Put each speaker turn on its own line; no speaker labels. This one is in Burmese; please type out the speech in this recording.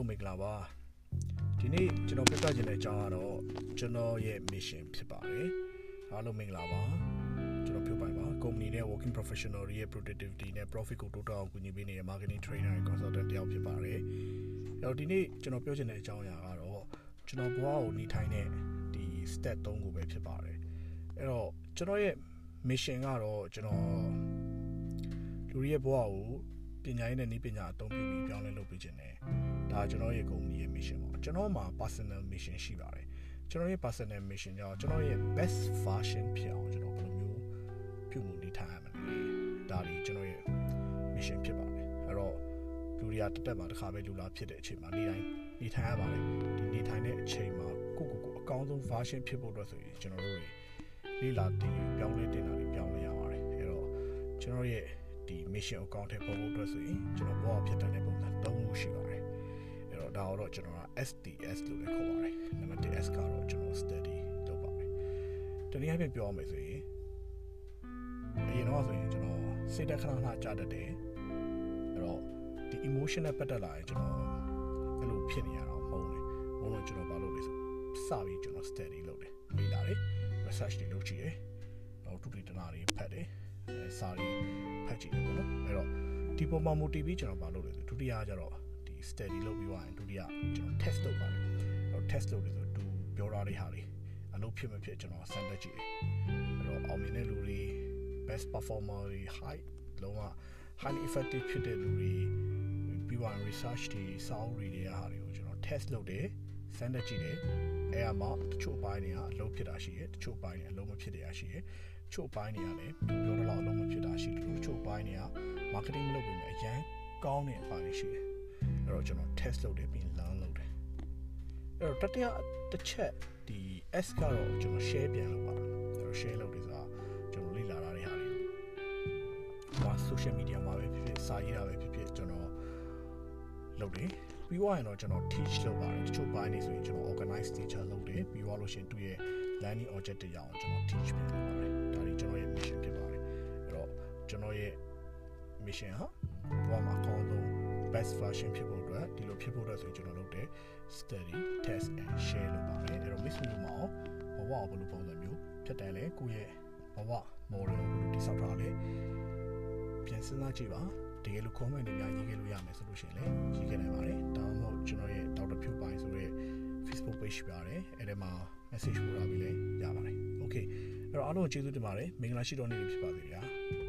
င်္ဂလာပါဒီနေ့ကျွန်တော်ပြသခြင်းတဲ့အကြောင်းကတော့ကျွန်တော်ရဲ့ mission ဖြစ်ပါတယ်အားလုံးမင်္ဂလာပါကျွန်တော်ပြောပြပါ company နဲ့ working professional တွေရဲ့ productivity နဲ့ profit ကိုတိုးတက်အောင်ကူညီပေးနေတဲ့ marketing trainer and consultant တယောက်ဖြစ်ပါတယ်အဲ့တော့ဒီနေ့ကျွန်တော်ပြောချင်တဲ့အကြောင်းအရာကတော့ကျွန်တော်ဘဝကိုနေထိုင်တဲ့ဒီ step 3ကိုပဲဖြစ်ပါတယ်အဲ့တော့ကျွန်တော်ရဲ့ mission ကတော့ကျွန်တော်လူတွေရဲ့ဘဝကိုပညာရေးနဲ့နည်းပညာအသုံးပြုပြီးပြောင်းလဲလုပ်ပေးခြင်းတယ် ဒါကျွန်တော်ရဲ့ company ရဲ့ mission ပေါ့ကျွန်တော်မှာ personal mission ရှိပါတယ်ကျွန်တော်ရဲ့ personal mission ကြောင့်ကျွန်တော်ရဲ့ best version ဖြစ်အောင်ကျွန်တော်ဘယ်လိုမျိုးပြုမှုနေထိုင်ရမလဲဒါဒီကျွန်တော်ရဲ့ mission ဖြစ်ပါတယ်အဲ့တော့လူတွေကတက်တက်မှာတစ်ခါပဲလူလာဖြစ်တဲ့အချိန်မှာနေတိုင်းနေထိုင်ရပါတယ်ဒီနေထိုင်တဲ့အချိန်မှာကိုကိုကိုအကောင်းဆုံး version ဖြစ်ဖို့အတွက်ဆိုရင်ကျွန်တော်တို့တွေလေးလာတည်ပြောင်းလဲတင်တာတွေပြောင်းလဲရပါတယ်အဲ့တော့ကျွန်တော်ရဲ့ဒီ mission အကောင့်ထဲပေါ်ဖို့အတွက်ဆိုရင်ကျွန်တော်ဘောဖြစ်တဲ့ပုံစံ၃ခုရှိပါတယ်အဲ့တော့ ဒါတော့ကျွန်တော်က SDS လို့လည်းခေါ်ပါတယ်နံပါတ်1 S ကတော့ကျွန်တော် study လုပ်ပါမယ်တနည်းအားဖြင့်ပြောရမယ်ဆိုရင်အရင်တော့ဆိုရင်ကျွန်တော်စိတ်တက်ခဏခဏကြာတတ်တယ်အဲ့တော့ဒီ emotion နဲ့ပတ်သက်လာရင်ကျွန်တော်အဲ့လိုဖြစ်နေရတော့မဟုတ်ဘူးဘုံတော့ကျွန်တော်ဘာလုပ်လဲဆိုစပြီးကျွန်တော် study လုပ်တယ်လေ့လာတယ် research တွေလုပ်ကြည့်တယ်တော့တူတူတနာတွေဖတ်တယ်အဲစာတွေဖတ်ကြည့်တယ်ပေါ့နော်အဲ့တော့ဒီပုံမှာ motive ပြီးကျွန်တော်မလုပ်လို့ဒုတိယကျတော့ဒီ study လုပ်ပြီးသွားရင်ဒုတိယကျွန်တော် test လုပ်ပါတယ်အဲ့တော့ test လုပ်တယ်ဆိုသူပြောထားတဲ့ဟာတွေအလုပ်ဖြစ်မဖြစ်ကျွန်တော်စမ်းသပ်ကြည့်တယ်အဲ့တော့အောင်မြင်တဲ့လူတွေ best performer တွေ high လုံးဝ highly effective ဖြစ်တဲ့လူတွေပြီးသွား research တွေစာအုပ်တွေတွေဟာတွေကိုကျွန်တော် test လုပ်တယ်စမ်းသပ်ကြည့်တယ်အဲအမှာတချို့ပိုင်းတွေကအလုပ်ဖြစ်တာရှိတယ်တချို့ပိုင်းတွေအလုပ်မဖြစ်တာရှိတယ်ချို့ပိုင်းတွေကလည်းပြောတော့အလုံးမဖြစ်တာရှိတယ်ချို့ပိုင်းတွေက marketing မလုပ်ပေမဲ့အရန်ကောင်းတဲ့အပိုင်းရှိတယ် အဲ့တော့ကျွန်တော် test လုပ်တယ်ပြီး learn လုပ်တယ်အဲ့တော့တတိယတစ်ချက်ဒီ S ကတော့ကျွန်တော် share ပြန်လုပ်ပါအဲ့တော့ share လုပ်တယ်ဆိုတာကျွန်တော်လေ့လာတာတွေဟာတွေဟို social media မှာပဲဖြစ်ဖြစ်စာရေးတာပဲဖြစ်ဖြစ်ကျွန်တော်လုပ်တယ်ပြီးသွားရင်တော့ကျွန်တော် teach လုပ်ပါတယ်တချို့ပိုင်းနေဆိုရင်ကျွန်တော် organize teacher လုပ်တယ်ပြီးသွားလို့ရှိရင်သူ့ရဲ့ learning object တွေရအောင်ကျွန်တော် teach ပြန်လုပ်ပါတယ်ဒါတွေကျွန်တော်ရဲ့ mission ဖြစ်ပါတယ်အဲ့တော့ကျွန်တော်ရဲ့ mission ဟာဘဝမှာအကောင်းဆုံး best version ဖြစ်ဖို့အတွက်ဒီလိုဖြစ်ဖို့အတွက်ဆိုရင်ကျွန်တော်လုပ်တဲ့ study test and share လုပ်ပါတယ်အဲ့တော့ miss လို့မအောင်ဘဝကိုဘယ်လိုပုံစံမျိုးဖြစ်တယ်လဲကိုယ့်ရဲ့ဘဝ model ကိုဘယ်လိုတိစောက်ထားလဲပြန်စဉ်းစားကြည့်ပါတကယ်လို့ comment တွေများရေးခဲ့လို့ရမယ်ဆိုလို့ရှိရင်လည်းရေးခဲ့နိုင်ပါတယ်ဒါမှမဟုတ်ကျွန်တော်ရဲ့ Dr. ဖြူပိုင်ဆိုတဲ့ Facebook page ပြရတယ်အဲ့ဒီမှာ message ပို့ထားပြီးလည်းရပါတယ် okay အဲ့တော့အားလုံးကျေးဇူးတင်ပါတယ်မင်္ဂလာရှိတော်နေ့ဖြစ်ပါစေဗျာ